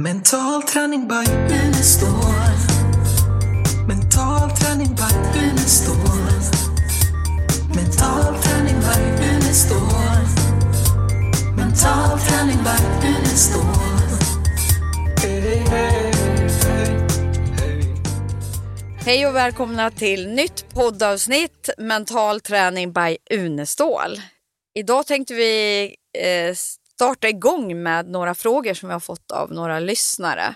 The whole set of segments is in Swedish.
Mental träning by Unestål. Mental träning by Unestål. Mental träning by Unestål. Mental träning by Unestål. Hey, hey, hey. Hej och välkomna till nytt poddavsnitt Mental träning by Unestål. Idag tänkte vi eh, starta igång med några frågor som vi har fått av några lyssnare.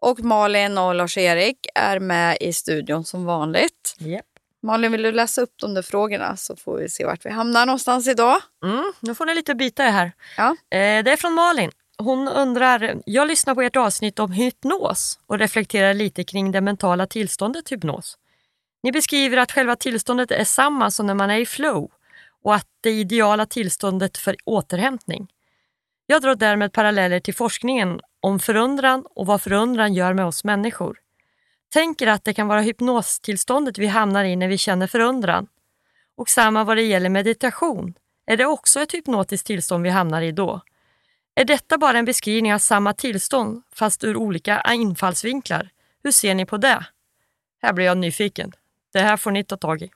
Och Malin och Lars-Erik är med i studion som vanligt. Japp. Malin, vill du läsa upp de där frågorna så får vi se vart vi hamnar någonstans idag. Mm, nu får ni lite byta här. Ja. Eh, det är från Malin. Hon undrar, jag lyssnar på ert avsnitt om hypnos och reflekterar lite kring det mentala tillståndet hypnos. Ni beskriver att själva tillståndet är samma som när man är i flow och att det ideala tillståndet för återhämtning. Jag drar därmed paralleller till forskningen om förundran och vad förundran gör med oss människor. Tänker att det kan vara hypnostillståndet vi hamnar i när vi känner förundran. Och samma vad det gäller meditation. Är det också ett hypnotiskt tillstånd vi hamnar i då? Är detta bara en beskrivning av samma tillstånd fast ur olika infallsvinklar? Hur ser ni på det? Här blir jag nyfiken. Det här får ni ta tag i.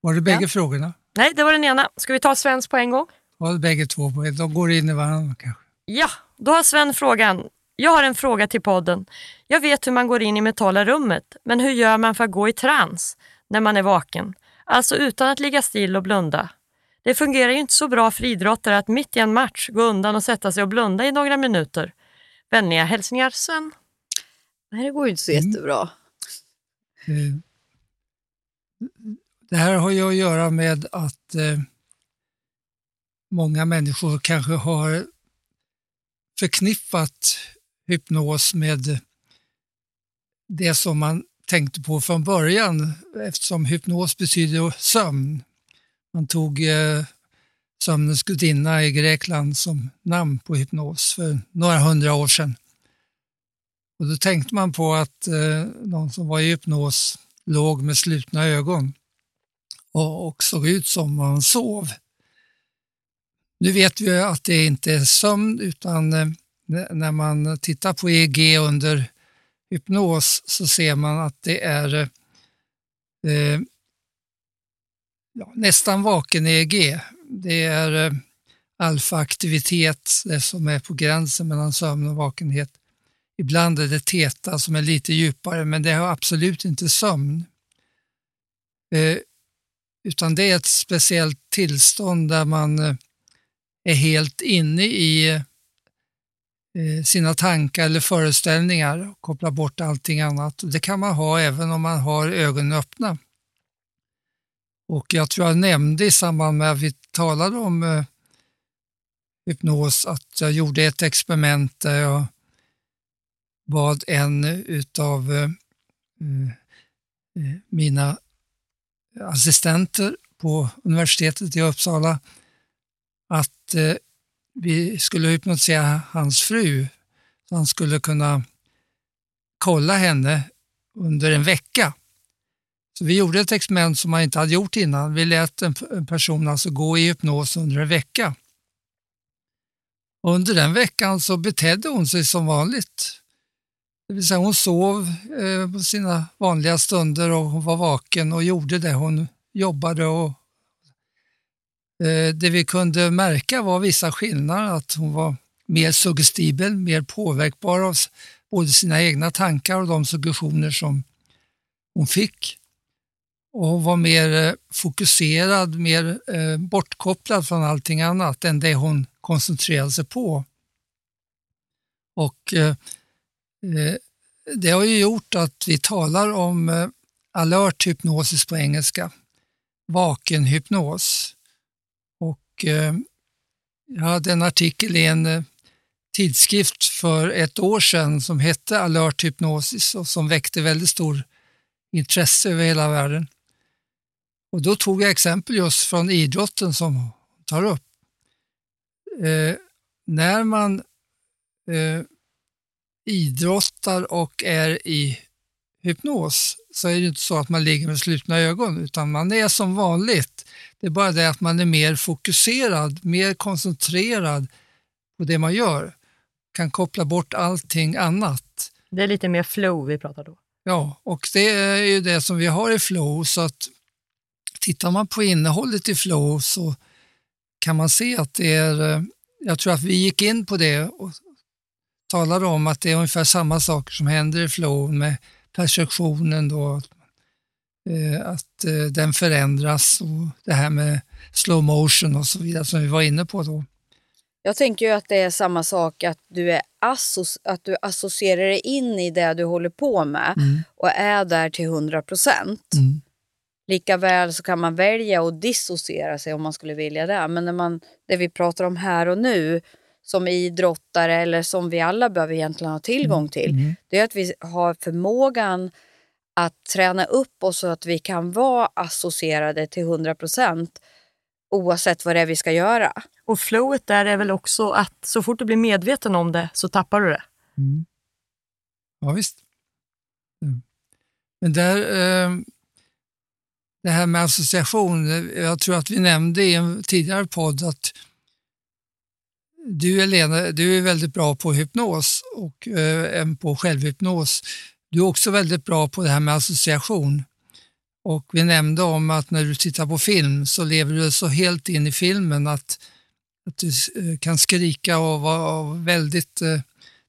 Var det bägge Ja. frågorna? Nej, det var den ena. Ska vi ta Svens på en gång? Det bägge två? De går in i varandra kanske. Ja, då har Sven frågan. Jag har en fråga till podden. Jag vet hur man går in i mentala rummet, men hur gör man för att gå i trans när man är vaken? Alltså utan att ligga still och blunda. Det fungerar ju inte så bra för idrottare att mitt i en match gå undan och sätta sig och blunda i några minuter. Vänliga hälsningar Sven. Nej, det går ju inte så Mm. jättebra. Eh, Det här har ju att göra med att eh, många människor kanske har förknippat hypnos med det som man tänkte på från början eftersom hypnos betyder sömn. Man tog eh, sömnens gudinna i Grekland som namn på hypnos för några hundra år sedan. Och då tänkte man på att eh, någon som var i hypnos låg med slutna ögon och, och såg ut som om man sov. Nu vet vi att det inte är sömn utan eh, när man tittar på EEG under hypnos så ser man att det är eh, eh ja, nästan vaken EEG. Det är eh, alfaaktivitet, det som är på gränsen mellan sömn och vakenhet. Ibland är det teta som är lite djupare men det har absolut inte sömn. Eh, utan det är ett speciellt tillstånd där man eh, är helt inne i eh, sina tankar eller föreställningar och kopplar bort allting annat. Det kan man ha även om man har ögonen öppna. Och jag tror jag nämnde i samband med att vi talade om eh, hypnos att jag gjorde ett experiment där jag bad en utav eh, eh, eh mina assistenter på universitetet i Uppsala att eh, vi skulle hypnotisera hans fru så han skulle kunna kolla henne under en vecka. Så vi gjorde ett experiment som man inte hade gjort innan. Vi lät en, en person alltså gå i hypnos under en vecka. Under den veckan så betedde hon sig som vanligt. Det vill säga hon sov eh, på sina vanliga stunder och hon var vaken och gjorde det. Hon jobbade och Eh, det vi kunde märka var vissa skillnader, att hon var mer suggestibel, mer påverkbar av både sina egna tankar och de suggestioner som hon fick. Och hon var mer eh, fokuserad, mer eh, bortkopplad från allting annat än det hon koncentrerade sig på. Och Det har ju gjort att vi talar om alert hypnosis på engelska, vakenhypnos. Och eh, jag hade en artikel i en eh, tidskrift för ett år sedan som hette Alert hypnosis och som väckte väldigt stor intresse över hela världen. Och då tog jag exempel just från idrotten som hon tar upp. Eh, när man eh, idrottar och är i hypnos så är det inte så att man ligger med slutna ögon utan man är som vanligt. Det är bara det att man är mer fokuserad, mer koncentrerad på det man gör. kan koppla bort allting annat. Det är lite mer flow vi pratar då. Ja, och det är ju det som vi har i flow så att tittar man på innehållet i flow så kan man se att det är, eh, jag tror att vi gick in på det och talade om att det är ungefär samma saker som händer i flow med perceptionen då, eh, att eh, den förändras och det här med slow motion och så vidare som vi var inne på då. Jag tänker ju att det är samma sak att du, är associ- att du associerar dig in i det du håller på med och är där till 100 procent. Mm. Likaväl så kan man välja att dissociera sig om man skulle vilja det. Men när man, det vi pratar om här och nu som idrottare eller som vi alla behöver egentligen ha tillgång till. Det är att vi har förmågan att träna upp oss så att vi kan vara associerade till 100 procent oavsett vad det är vi ska göra. Och flowet där är väl också att så fort du blir medveten om det så tappar du det. Mm. Ja, visst. Mm. Men där, eh, det här med association, eh, jag tror att vi nämnde i en tidigare podd att du Helena, du är väldigt bra på hypnos och eh, även på självhypnos. Du är också väldigt bra på det här med association. Och vi nämnde om att när du tittar på film så lever du så helt in i filmen att, att du eh, kan skrika och vara väldigt... Eh,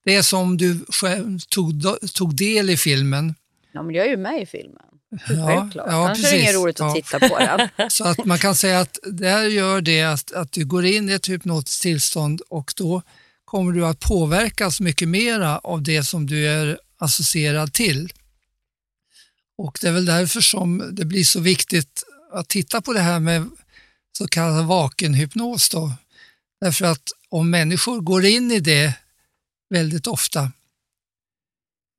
det är som du själv tog, tog del i filmen. Ja, men jag är ju med i filmen. Ja, ja, Annars är det inget roligt att Ja. titta på den. Så att man kan säga att det här gör det att, att du går in i ett hypnotiskt tillstånd och då kommer du att påverkas mycket mera av det som du är associerad till. Och det är väl därför som det blir så viktigt att titta på det här med så kallad vakenhypnos. Då. Därför att om människor går in i det väldigt ofta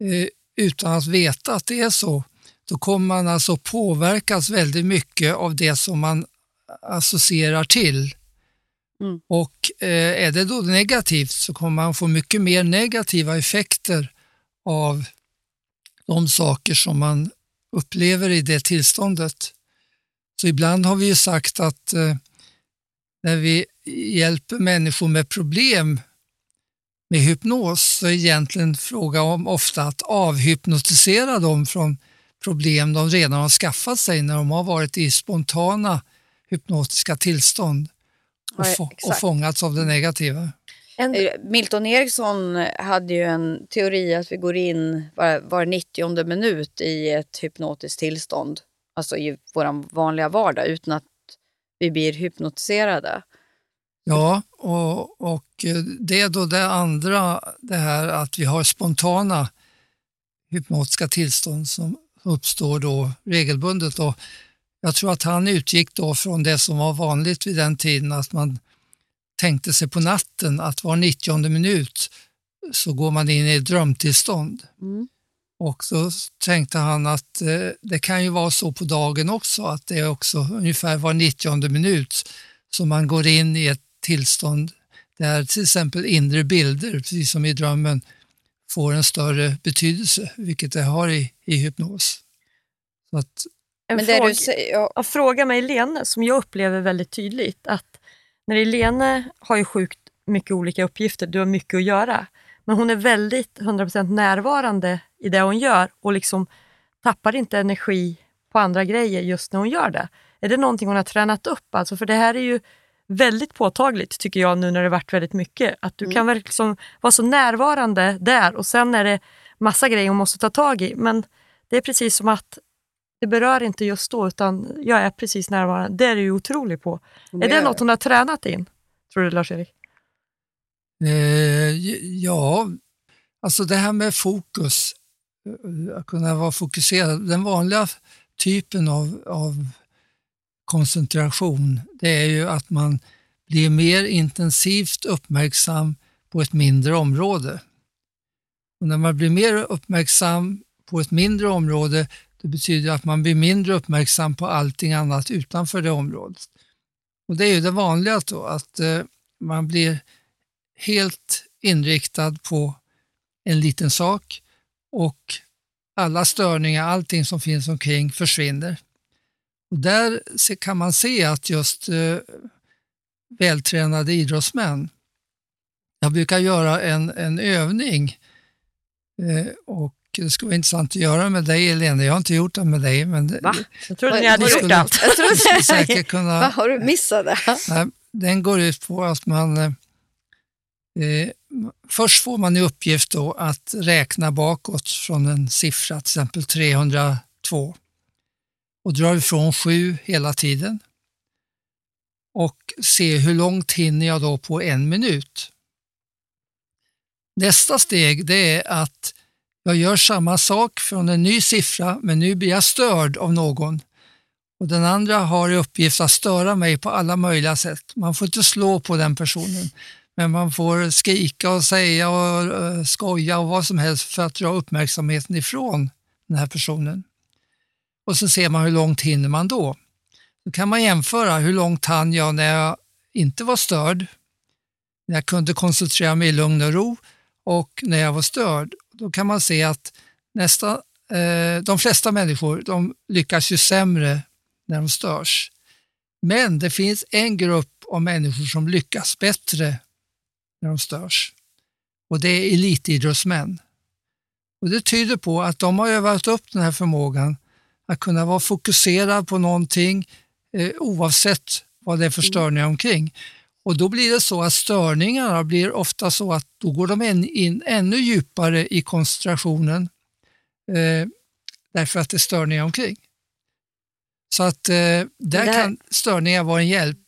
eh, utan att veta att det är så, då kommer man alltså påverkas väldigt mycket av det som man associerar till. Mm. Och eh, är det då negativt så kommer man få mycket mer negativa effekter av de saker som man upplever i det tillståndet. Så ibland har vi ju sagt att eh, när vi hjälper människor med problem med hypnos så är egentligen fråga om ofta att avhypnotisera dem från problem de redan har skaffat sig när de har varit i spontana hypnotiska tillstånd och, Ja, få, och fångats av det negativa. En, Eh, Milton Eriksson hade ju en teori att vi går in var, var 90 minut i ett hypnotiskt tillstånd. Alltså i vår vanliga vardag utan att vi blir hypnotiserade. Ja, och, och det är då det andra, det här att vi har spontana hypnotiska tillstånd som uppstår då regelbundet. Och jag tror att han utgick då från det som var vanligt vid den tiden, att man tänkte sig på natten att var 90 minut så går man in i ett drömtillstånd. Mm. Och så tänkte han att eh, det kan ju vara så på dagen också, att det är också ungefär var 90 minut som man går in i ett tillstånd där till exempel inre bilder, precis som i drömmen, får en större betydelse, vilket det har i, i hypnos. Så att, en Men det fråga, du säger, ja, fråga med Helene som jag upplever väldigt tydligt att när Helene har ju sjukt mycket olika uppgifter, du har mycket att göra, men hon är väldigt 100% närvarande i det hon gör och liksom tappar inte energi på andra grejer just när hon gör det. Är det någonting hon har tränat upp? Alltså, för det här är ju väldigt påtagligt tycker jag nu när det varit väldigt mycket. Att du kan verkligen liksom vara så närvarande där och sen är det massa grejer hon måste ta tag i. Men det är precis som att det berör inte just då utan jag är precis närvarande. Det är du ju otrolig på. Är det något hon har tränat in? Tror du Lars-Erik? eh, ja, alltså det här med fokus, eh, att kunna vara fokuserad, den vanliga typen av, av koncentration, det är ju att man blir mer intensivt uppmärksam på ett mindre område. Och när man blir mer uppmärksam på ett mindre område, det betyder att man blir mindre uppmärksam på allting annat utanför det området. Och det är ju det vanliga då, att eh, man blir helt inriktad på en liten sak och alla störningar, allting som finns omkring försvinner. Och där kan man se att just eh, vältränade idrottsmän Jag brukar göra en, en övning eh, och det skulle vara intressant att göra med dig Elena. Jag har inte gjort det med dig. Men det, Va? Jag trodde ni hade gjort skulle- allt. Jag trodde, säkert kunna... Vad har du missat det? Nej, den går ut på att man eh, eh, först får man i uppgift då att räkna bakåt från en siffra, till exempel 302 och drar ifrån 7 hela tiden och se hur långt hinner jag då på en minut. Nästa steg det är att jag gör samma sak från en ny siffra men nu blir jag störd av någon och den andra har i uppgift att störa mig på alla möjliga sätt. Man får inte slå på den personen, men man får skrika och säga och eh, skoja och vad som helst för att dra uppmärksamheten ifrån den här personen. Och så ser man hur långt hinner man då. Då kan man jämföra hur långt hann jag när jag inte var störd, när jag kunde koncentrera mig i lugn och ro och när jag var störd. Då kan man se att nästa, eh, de flesta människor de lyckas ju sämre när de störs. Men det finns en grupp av människor som lyckas bättre när de störs. Och det är elitidrottsmän. Och det tyder på att de har övat upp den här förmågan att kunna vara fokuserad på någonting eh, oavsett vad det är för störningar omkring. Och då blir det så att störningarna blir ofta så att då går de in, in ännu djupare i koncentrationen eh, därför att det är störningar omkring. Så att eh, där där- kan störningar vara en hjälp.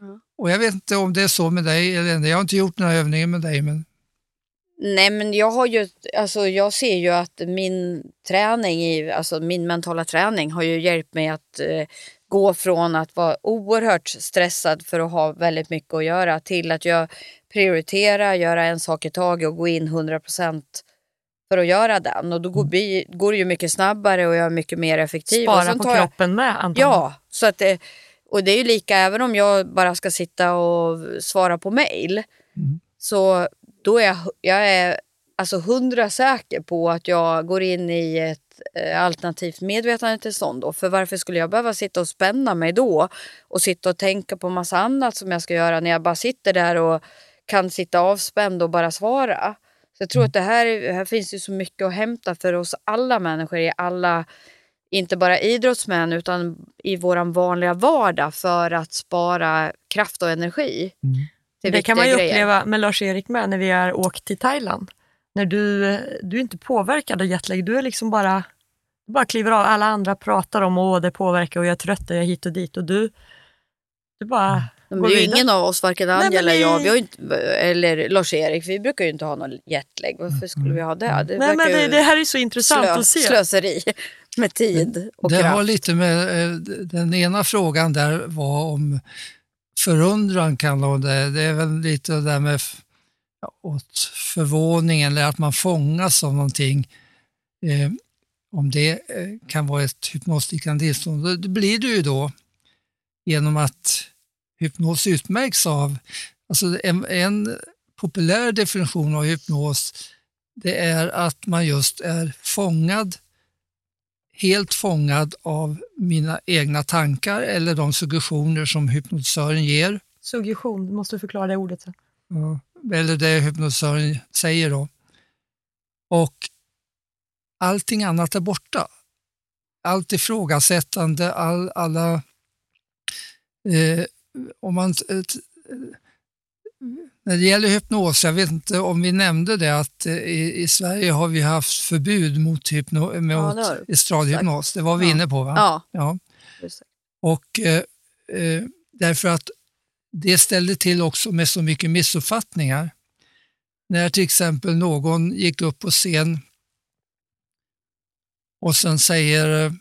Ja. Och jag vet inte om det är så med dig, eller jag har inte gjort den här övningen med dig, men Nej, men jag har ju, alltså jag ser ju att min träning, i, alltså min mentala träning har ju hjälpt mig att eh, gå från att vara oerhört stressad för att ha väldigt mycket att göra till att jag prioriterar, göra en sak i taget och gå in 100% för att göra den. Och då går, bi- går det ju mycket snabbare och jag är mycket mer effektiv. Spara på jag- kroppen med antagligen. Ja, så att det, och det är ju lika även om jag bara ska sitta och svara på mail. Mm. Så då är jag, jag är alltså hundra säker på att jag går in i ett eh, alternativt medvetandetillstånd. Då. För varför skulle jag behöva sitta och spänna mig då och sitta och tänka på massa annat som jag ska göra när jag bara sitter där och kan sitta avspänd och bara svara. Så jag tror att det här, här finns ju så mycket att hämta för oss alla människor i alla inte bara idrottsmän utan i våran vanliga vardag för att spara kraft och energi. Till Det kan man ju grejer. uppleva med Lars-Erik med när vi har åkt till Thailand. När du, du är inte påverkad av jetlag, du är liksom bara, du bara kliver av. Alla andra pratar om att det påverkar och jag är trött och jag är hit och dit och du, du bara Men det är ju ingen av oss, varken Anja eller jag, vi har ju inte, eller Lars-Erik, vi brukar ju inte ha någon jetlag. Varför skulle vi ha det? Det, Nej, men det, det här är så intressant slö, att se. slöseri med tid och det har kraft. lite med, eh, den ena frågan där var om förundran kan nog det. Det är väl lite det där med ja, åt förvåning eller att man fångas av någonting. Eh, om det eh, kan vara ett hypnosliknande tillstånd. Det- Det blir det ju då genom att hypnos utmärks av, alltså en, en populär definition av hypnos det är att man just är fångad helt fångad av mina egna tankar eller de suggestioner som hypnotisören ger. Suggestion, du måste förklara det ordet. sen. Ja, Eller det hypnotisören säger då. Och allting annat är borta. Allt ifrågasättande, all, alla... Eh, om man, när det gäller hypnos, jag vet inte om vi nämnde det att eh, i, i Sverige har vi haft förbud mot, hypno, Ja, mot du estradhypnos. Det var vi Ja. inne på va? Ja, Ja. Och eh, eh, därför att det ställde till också med så mycket missuppfattningar. När till exempel någon gick upp på scen och sen säger eh,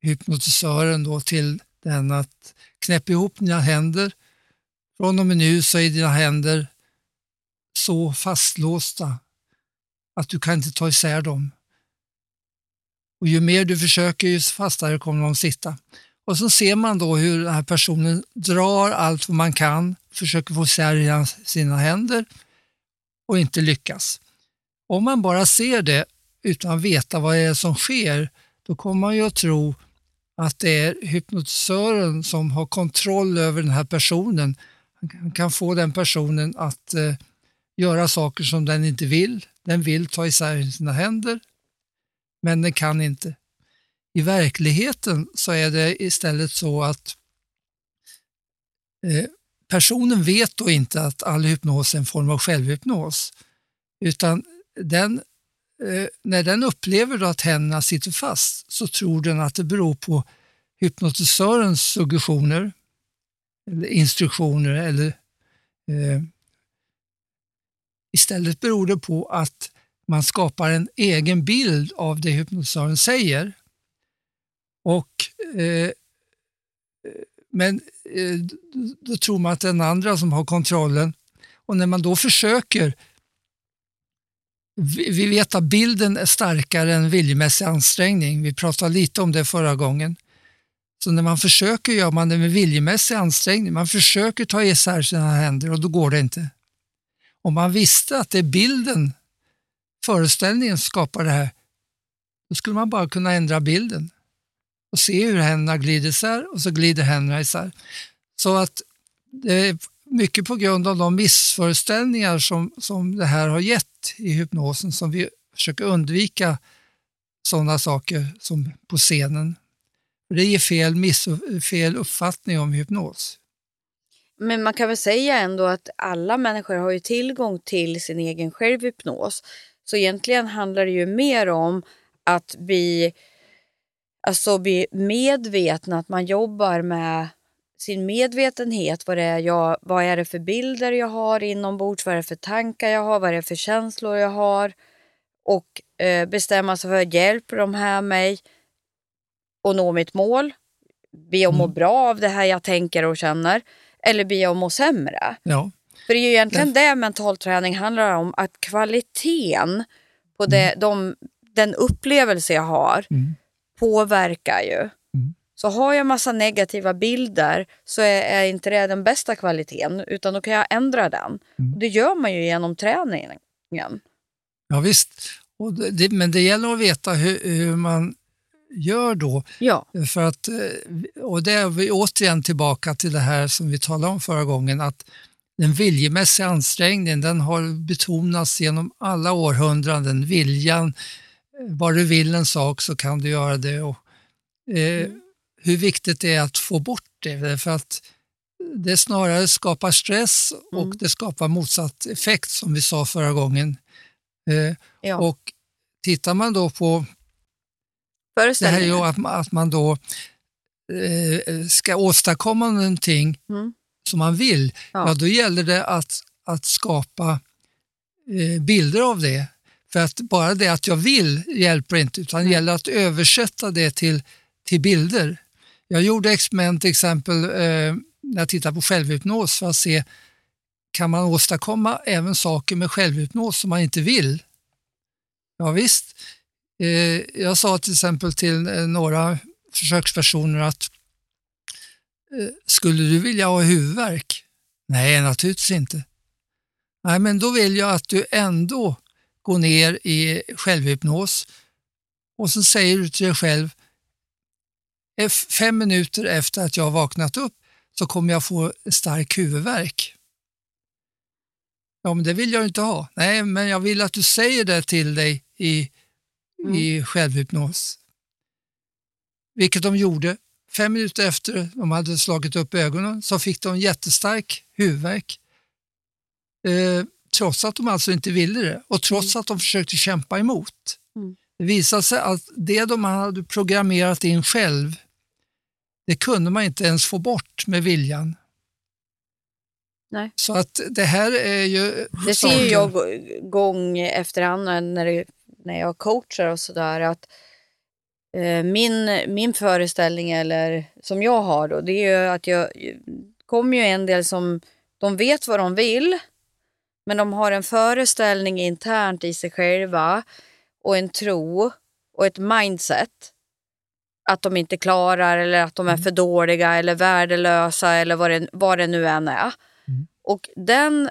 hypnotisören då till den att knäpp ihop dina händer. Från och med nu så är dina händer så fastlåsta att du kan inte ta isär dem. Och ju mer du försöker, ju fastare kommer de sitta. Och så ser man då hur den här personen drar allt vad man kan, försöker få isär sina händer och inte lyckas. Om man bara ser det utan att veta vad det är som sker, då kommer man ju att tro att det är hypnotisören som har kontroll över den här personen. Kan- få den personen att eh, göra saker som den inte vill. Den vill ta isär sina händer, men den kan inte. I verkligheten så är det istället så att eh, personen vet då inte att all hypnos är en form av självhypnos, utan den, eh, när den upplever då att händerna sitter fast så tror den att det beror på hypnotisörens suggestioner, eller instruktioner eller eh, Istället beror det på att man skapar en egen bild av det hypnotisören säger. Och, eh, men eh, då tror man att det är den andra som har kontrollen. Och när man då försöker vi vet att bilden är starkare än viljemässig ansträngning. Vi pratade lite om det förra gången. Så när man försöker gör man det med viljemässig ansträngning. Man försöker ta isär sina händer och då går det inte. Om man visste att det är bilden, föreställningen som skapar det här, då skulle man bara kunna ändra bilden och se hur händerna glider isär och så glider händerna isär. Så att det är mycket på grund av de missföreställningar som, som det här har gett i hypnosen som vi försöker undvika sådana saker som på scenen. Det ger fel, miss, fel uppfattning om hypnos. Men man kan väl säga ändå att alla människor har ju tillgång till sin egen självhypnos. Så egentligen handlar det ju mer om att bli, alltså bli medvetna, att man jobbar med sin medvetenhet. Vad, det är jag, vad är det för bilder jag har inombords? Vad är det för tankar jag har? Vad är det för känslor jag har? Och eh, bestämma sig för, hjälper de här mig att nå mitt mål? Be att må Mm. bra av det här jag tänker och känner? Eller be att må sämre? Ja, För det är ju egentligen det mental träning handlar om, att kvaliteten på det, de, den upplevelse jag har Mm. påverkar ju. Mm. Så har jag massa negativa bilder så är, är inte det den bästa kvaliteten utan då kan jag ändra den. Mm. Och det gör man ju genom träningen. ja visst. Och det, men det gäller att veta hur, hur man gör då. Ja. För att, eh, och det är vi återigen tillbaka till det här som vi talade om förra gången, att den viljemässiga ansträngningen den har betonats genom alla århundraden. Viljan, eh, vad du vill en sak så kan du göra det. Och, eh, Hur viktigt det är att få bort det, för att det snarare skapar stress och Mm. det skapar motsatt effekt som vi sa förra gången. Eh, ja. Och tittar man då på det här är Föreställningen. ju att, att man då eh, ska åstadkomma någonting Mm. som man vill, Ja. ja. då gäller det att, att skapa eh, bilder av det. För att bara det att jag vill hjälper inte, utan det gäller att översätta det till, till bilder. Jag gjorde experiment till exempel eh, när jag tittade på självhypnos för att se kan man åstadkomma även saker med självhypnos som man inte vill? Ja, visst. Eh, jag sa till exempel till eh, några försökspersoner att eh, skulle du vilja ha huvudvärk? Nej, naturligtvis inte. Nej, men då vill jag att du ändå går ner i självhypnos och så säger du till dig själv fem minuter efter att jag har vaknat upp så kommer jag få stark huvudvärk. Ja, men det vill jag inte ha. Nej, men jag vill att du säger det till dig i, i självhypnos. Vilket de gjorde. Fem minuter efter de hade slagit upp ögonen så fick de jättestark huvudvärk. Eh, trots att de alltså inte ville det och trots att de försökte kämpa emot. Mm. Det visade sig att det de hade programmerat in själv, det kunde man inte ens få bort med viljan. Nej. Så att det här är ju... Det ser saker- jag gå- gång efter annan när, det, när jag coachar och sådär att eh, min, min föreställning eller som jag har då det är ju att jag kommer ju en del som de vet vad de vill men de har en föreställning internt i sig själva och en tro och ett mindset att de inte klarar eller att de är för dåliga eller värdelösa eller vad det, vad det nu än är. Mm. Och den,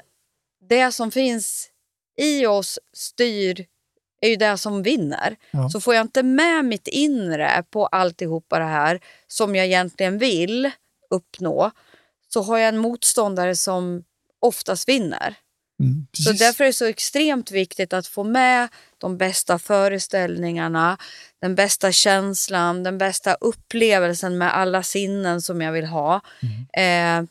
det som finns i oss styr är ju det som vinner. Ja. Så får jag inte med mitt inre på alltihopa det här som jag egentligen vill uppnå så har jag en motståndare som oftast vinner. Mm, Så därför är det så extremt viktigt att få med de bästa föreställningarna, den bästa känslan, den bästa upplevelsen med alla sinnen som jag vill ha. Eh,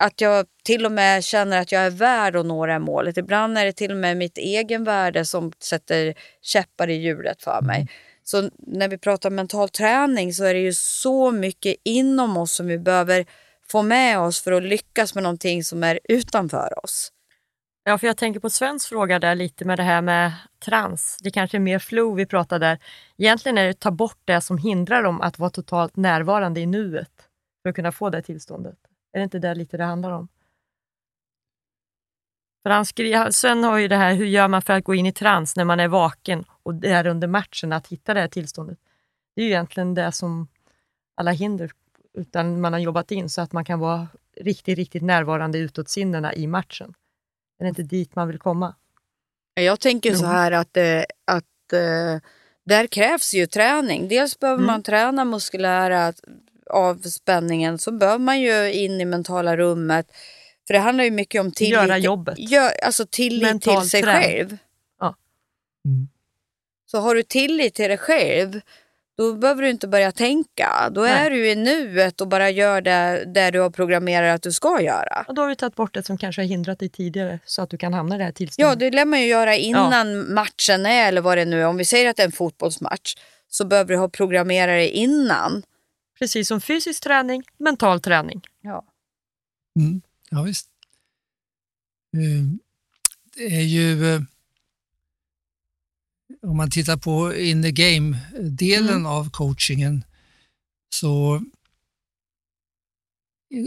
att jag till och med känner att jag är värd att nå det här målet. Ibland är det till och med mitt egen värde som sätter käppar i hjulet för mig. Så när vi pratar mental träning så är det ju så mycket inom oss som vi behöver få med oss för att lyckas med någonting som är utanför oss. Ja, för jag tänker på Svens fråga där lite med det här med trans. Det kanske är mer flow vi pratar där. Egentligen är det att ta bort det som hindrar dem att vara totalt närvarande i nuet för att kunna få det tillståndet. Är det inte det lite det handlar om? För han skri- Sven har ju det här, hur gör man för att gå in i trans när man är vaken och det är under matchen att hitta det här tillståndet. Det är ju egentligen det som alla hinder utan man har jobbat in så att man kan vara riktigt, riktigt närvarande utåt sinnena i matchen. Är det inte dit man vill komma? Jag tänker så här att, eh, att eh, där krävs ju träning. Dels behöver Mm. man träna muskulära avspänningen, så behöver man ju in i mentala rummet. För det handlar ju mycket om tillit, Göra jobbet. Gör, alltså tillit Mental till sig träning. själv. Mm. Så har du tillit till dig själv, då behöver du inte börja tänka. Då Nej. är du i nuet och bara gör det, det du har programmerat att du ska göra. Och då har du tagit bort det som kanske har hindrat dig tidigare så att du kan hamna i det här Ja, tillståndet. det lär man ju göra innan matchen är, eller vad det nu är. Om vi säger att det är en fotbollsmatch, så behöver du ha programmerare innan. Precis som fysisk träning, mental träning. Ja. Mm, ja, visst. Eh, Det är ju, eh, om man tittar på in the game-delen Mm. av coachingen, så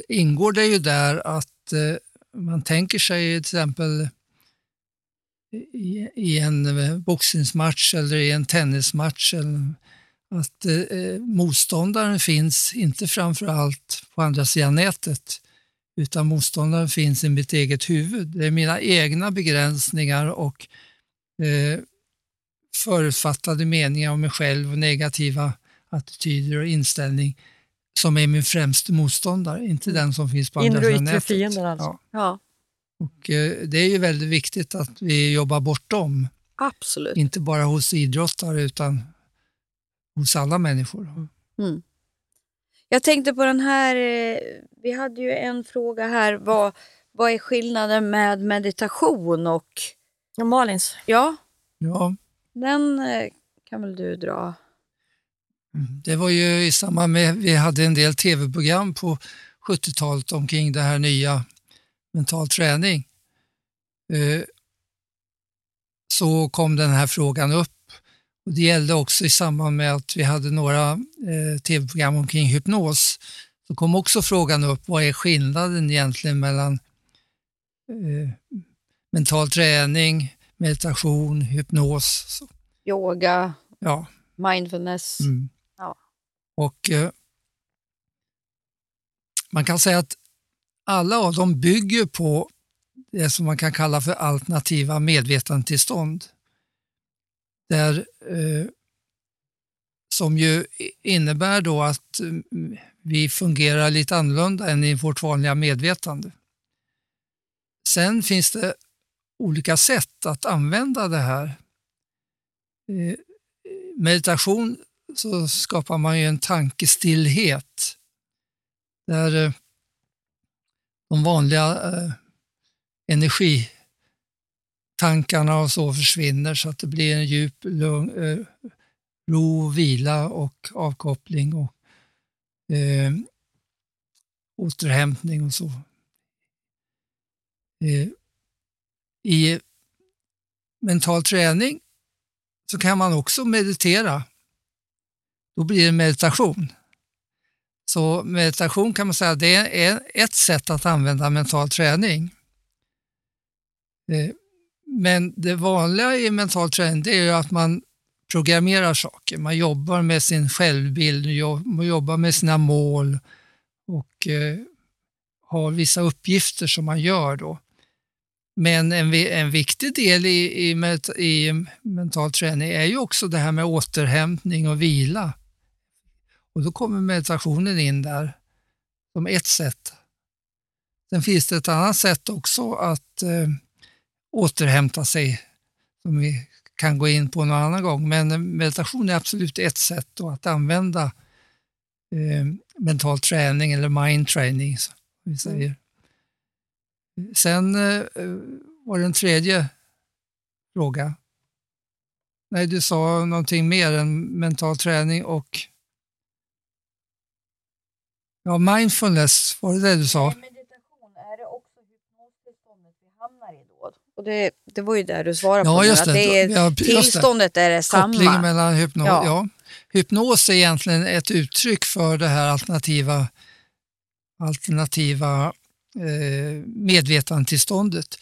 ingår det ju där att eh, man tänker sig till exempel i, en boxningsmatch eller i en tennismatch eller att eh, motståndaren finns inte framför allt på andra sidan nätet utan motståndaren finns i mitt eget huvud. Det är mina egna begränsningar och eh, förutfattade meningar om mig själv och negativa attityder och inställning som är min främste motståndare, inte den som finns på andra Inre sidan nätet. fiender alltså. Ja. ja, Och, eh, det är ju väldigt viktigt att vi jobbar bortom, absolut. inte bara hos idrottare utan hos alla människor. Jag tänkte på den här, eh, vi hade ju en fråga här, vad, vad är skillnaden med meditation och, Och Malins, ja, Ja, den eh, kan väl du dra? Det var ju i samband med, vi hade en del tv-program på 70-talet omkring det här nya mental träning. Eh, Så kom den här frågan upp. Och det gällde också i samband med att vi hade några eh, tv-program omkring hypnos. Så kom också frågan upp, vad är skillnaden egentligen mellan eh, mental träning, meditation, hypnos? Så, Yoga, ja. mindfulness. Mm. Ja. Och eh, man kan säga att alla av dem bygger på det som man kan kalla för alternativa medvetandetillstånd. Där, eh, som ju innebär då att mm, vi fungerar lite annorlunda än i vårt vanliga medvetande. Sen finns det olika sätt att använda det här. Eh, meditation så skapar man ju en tankestillhet där eh, de vanliga eh, Tankarna och så försvinner så att det blir en djup lugn, eh, ro, vila och avkoppling och eh, återhämtning och så. Eh, I mental träning så kan man också meditera. Då blir det meditation. Så meditation kan man säga det är ett sätt att använda mental träning. Eh, men det vanliga i mental träning det är ju att man programmerar saker. Man jobbar med sin självbild, man jobbar med sina mål och eh, har vissa uppgifter som man gör då. Men en, en viktig del i, i, i mental träning är ju också det här med återhämtning och vila. Och då kommer meditationen in där som ett sätt. Sen finns det ett annat sätt också att eh, återhämta sig som vi kan gå in på någon annan gång. Men meditation är absolut ett sätt då att använda eh, mental träning eller mind training som vi säger. Sen eh, var det en tredje fråga. Nej, du sa någonting mer än mental träning och Ja, mindfulness, var det det du sa? meditation, är det också hypnostillståndet vi hamnar i då? Och det, det var ju där du svarade Ja, på, just det. att det är, Ja, just det. tillståndet är Kopplingen detsamma. mellan hypnos, Ja. ja. hypnos är egentligen ett uttryck för det här alternativa, alternativa eh, medvetandetillståndet.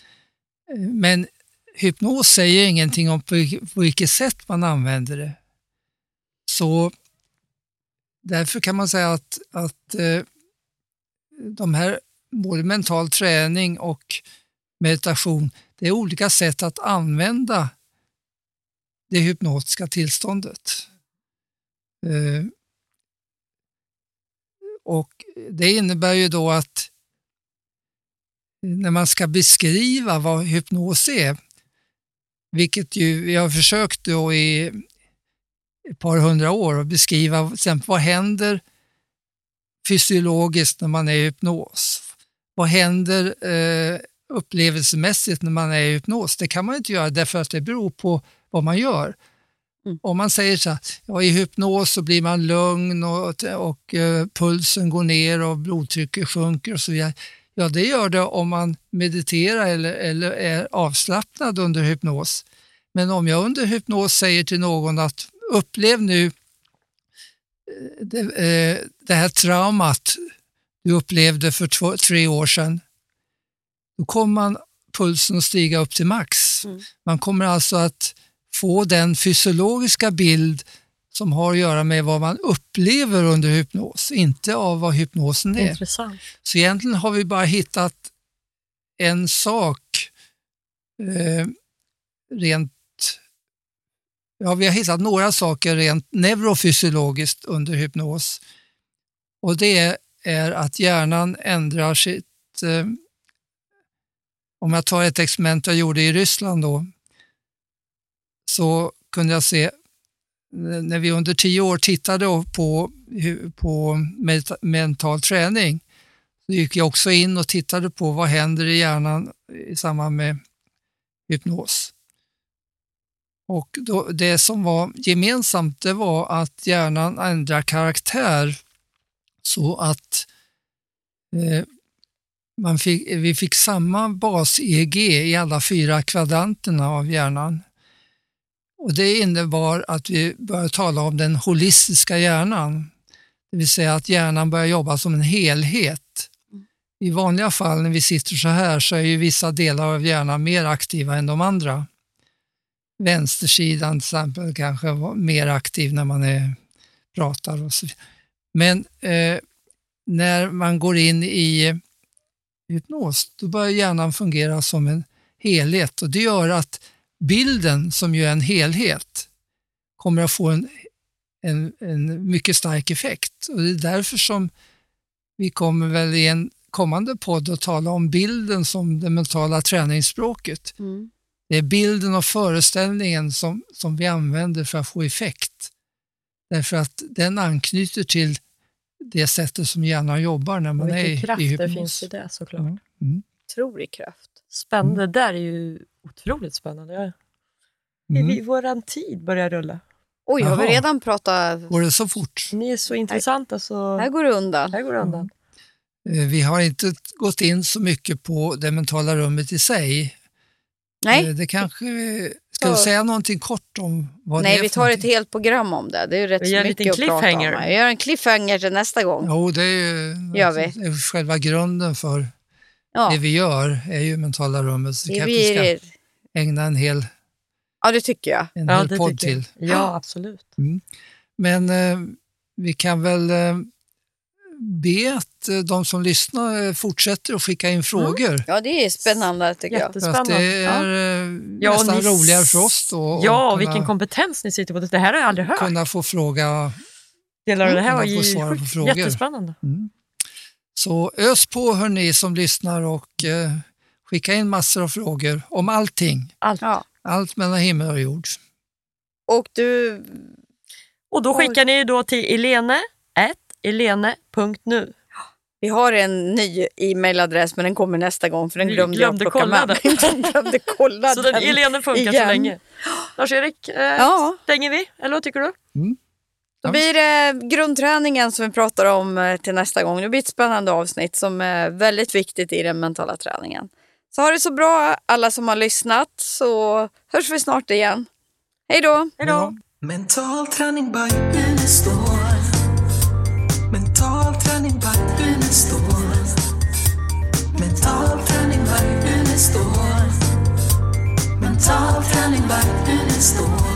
Eh, Men hypnos säger ingenting om på, på vilket sätt man använder det. Så därför kan man säga att, att eh, de här, både mental träning och meditation, det är olika sätt att använda det hypnotiska tillståndet. Eh, och Det innebär ju då att när man ska beskriva vad hypnos är, vilket ju vi har försökt då i ett par hundra år att beskriva till exempel vad händer fysiologiskt när man är i hypnos? Vad händer eh, upplevelsemässigt när man är i hypnos? Det kan man inte göra därför att det beror på vad man gör. Mm. Om man säger så här, ja, i hypnos så blir man lugn och, och eh, pulsen går ner och blodtrycket sjunker och så vidare. Ja, det gör det om man mediterar eller, eller är avslappnad under hypnos. Men om jag under hypnos säger till någon att upplev nu eh, det, eh, det här traumat du upplevde för två, tre år sedan, då kommer man pulsen att stiga upp till max. Mm. Man kommer alltså att få den fysiologiska bild som har att göra med vad man upplever under hypnos, inte av vad hypnosen är. Intressant. Så egentligen har vi bara hittat en sak eh, rent Ja, vi har hittat några saker rent neurofysiologiskt under hypnos. Och det är att hjärnan ändrar sitt... Eh, om jag tar ett experiment jag gjorde i Ryssland då, så kunde jag se när vi under tio år tittade på, på mental träning så gick jag också in och tittade på vad händer i hjärnan i samband med hypnos. Och då, det som var gemensamt det var att hjärnan ändrar karaktär så att eh, man fick, vi fick samma bas-EEG i alla fyra kvadranterna av hjärnan. Och Det innebar att vi började tala om den holistiska hjärnan. Det vill säga att hjärnan börjar jobba som en helhet. I vanliga fall när vi sitter så här så är ju vissa delar av hjärnan mer aktiva än de andra. Vänstersidan till exempel kanske var mer aktiv när man är, pratar och så. Men eh, när man går in i hypnos, då börjar hjärnan fungera som en helhet och det gör att bilden, som ju är en helhet, kommer att få en, en, en mycket stark effekt. Och Det är därför som vi kommer väl i en kommande podd att tala om bilden som det mentala träningsspråket. Mm. Det är bilden och föreställningen som, som vi använder för att få effekt. Därför att den anknyter till det sättet som hjärnan jobbar när man är i, vilken kraft det hypnos. finns i det såklart. Mm. Mm. Otrolig kraft. Spännande. Det där är ju otroligt spännande. Ja. Mm. Vi, våran tid börjar rulla. Oj, har vi redan pratat? Går det så fort? Ni är så intressanta så Här går det undan. här går det undan. Eh, Vi har inte gått in så mycket på det mentala rummet i sig. Nej, Eh, Det kanske, ska du säga någonting kort om vad det Nej är vi för tar ett helt program om det. Det är rätt Vi gör en mycket liten att prata om. cliffhanger. Jag gör en cliffhanger till nästa gång. Jo, det är ju Gör vi. det är själva grunden för Ja, det vi gör, är ju mentala rummet. Så det kanske vi ska ägna en hel, ja det tycker jag. en Ja, hel det podd till. Ja, absolut. Men eh, vi kan väl eh, be att eh, de som lyssnar eh, fortsätter att skicka in frågor. Ja det är spännande tycker jag. Att Jättespännande. det är ja. eh, Ja, nästan ni s- roligare för oss då. Ja, och vilken kompetens ni sitter på. Det här har jag aldrig hört. kunna få fråga. Delar av det här var ju svara på sjukt frågor. jättespännande. Så ös på hörni som lyssnar och eh, skicka in massor av frågor om allting. Allt. Ja. Allt mellan himmel och jord. Och du, Och då skickar ni då till elene, elene.nu. vi har en ny e-mailadress men den kommer nästa gång för den Vi glömde, glömde jag plocka kolla med. den. Glömde kolla Så den. Elene funkar så igen. länge. Lars-Erik, eh, Ja, stänger vi? Eller vad tycker du? då blir det grundträningen som vi pratar om eh, till nästa gång. Det blir ett spännande avsnitt som är väldigt viktigt i den mentala träningen. Så ha det så bra alla som har lyssnat så hörs vi snart igen. Hej då! Hej då! Ja. Mental träning by Unestål. By Unestål. Mental träning by står.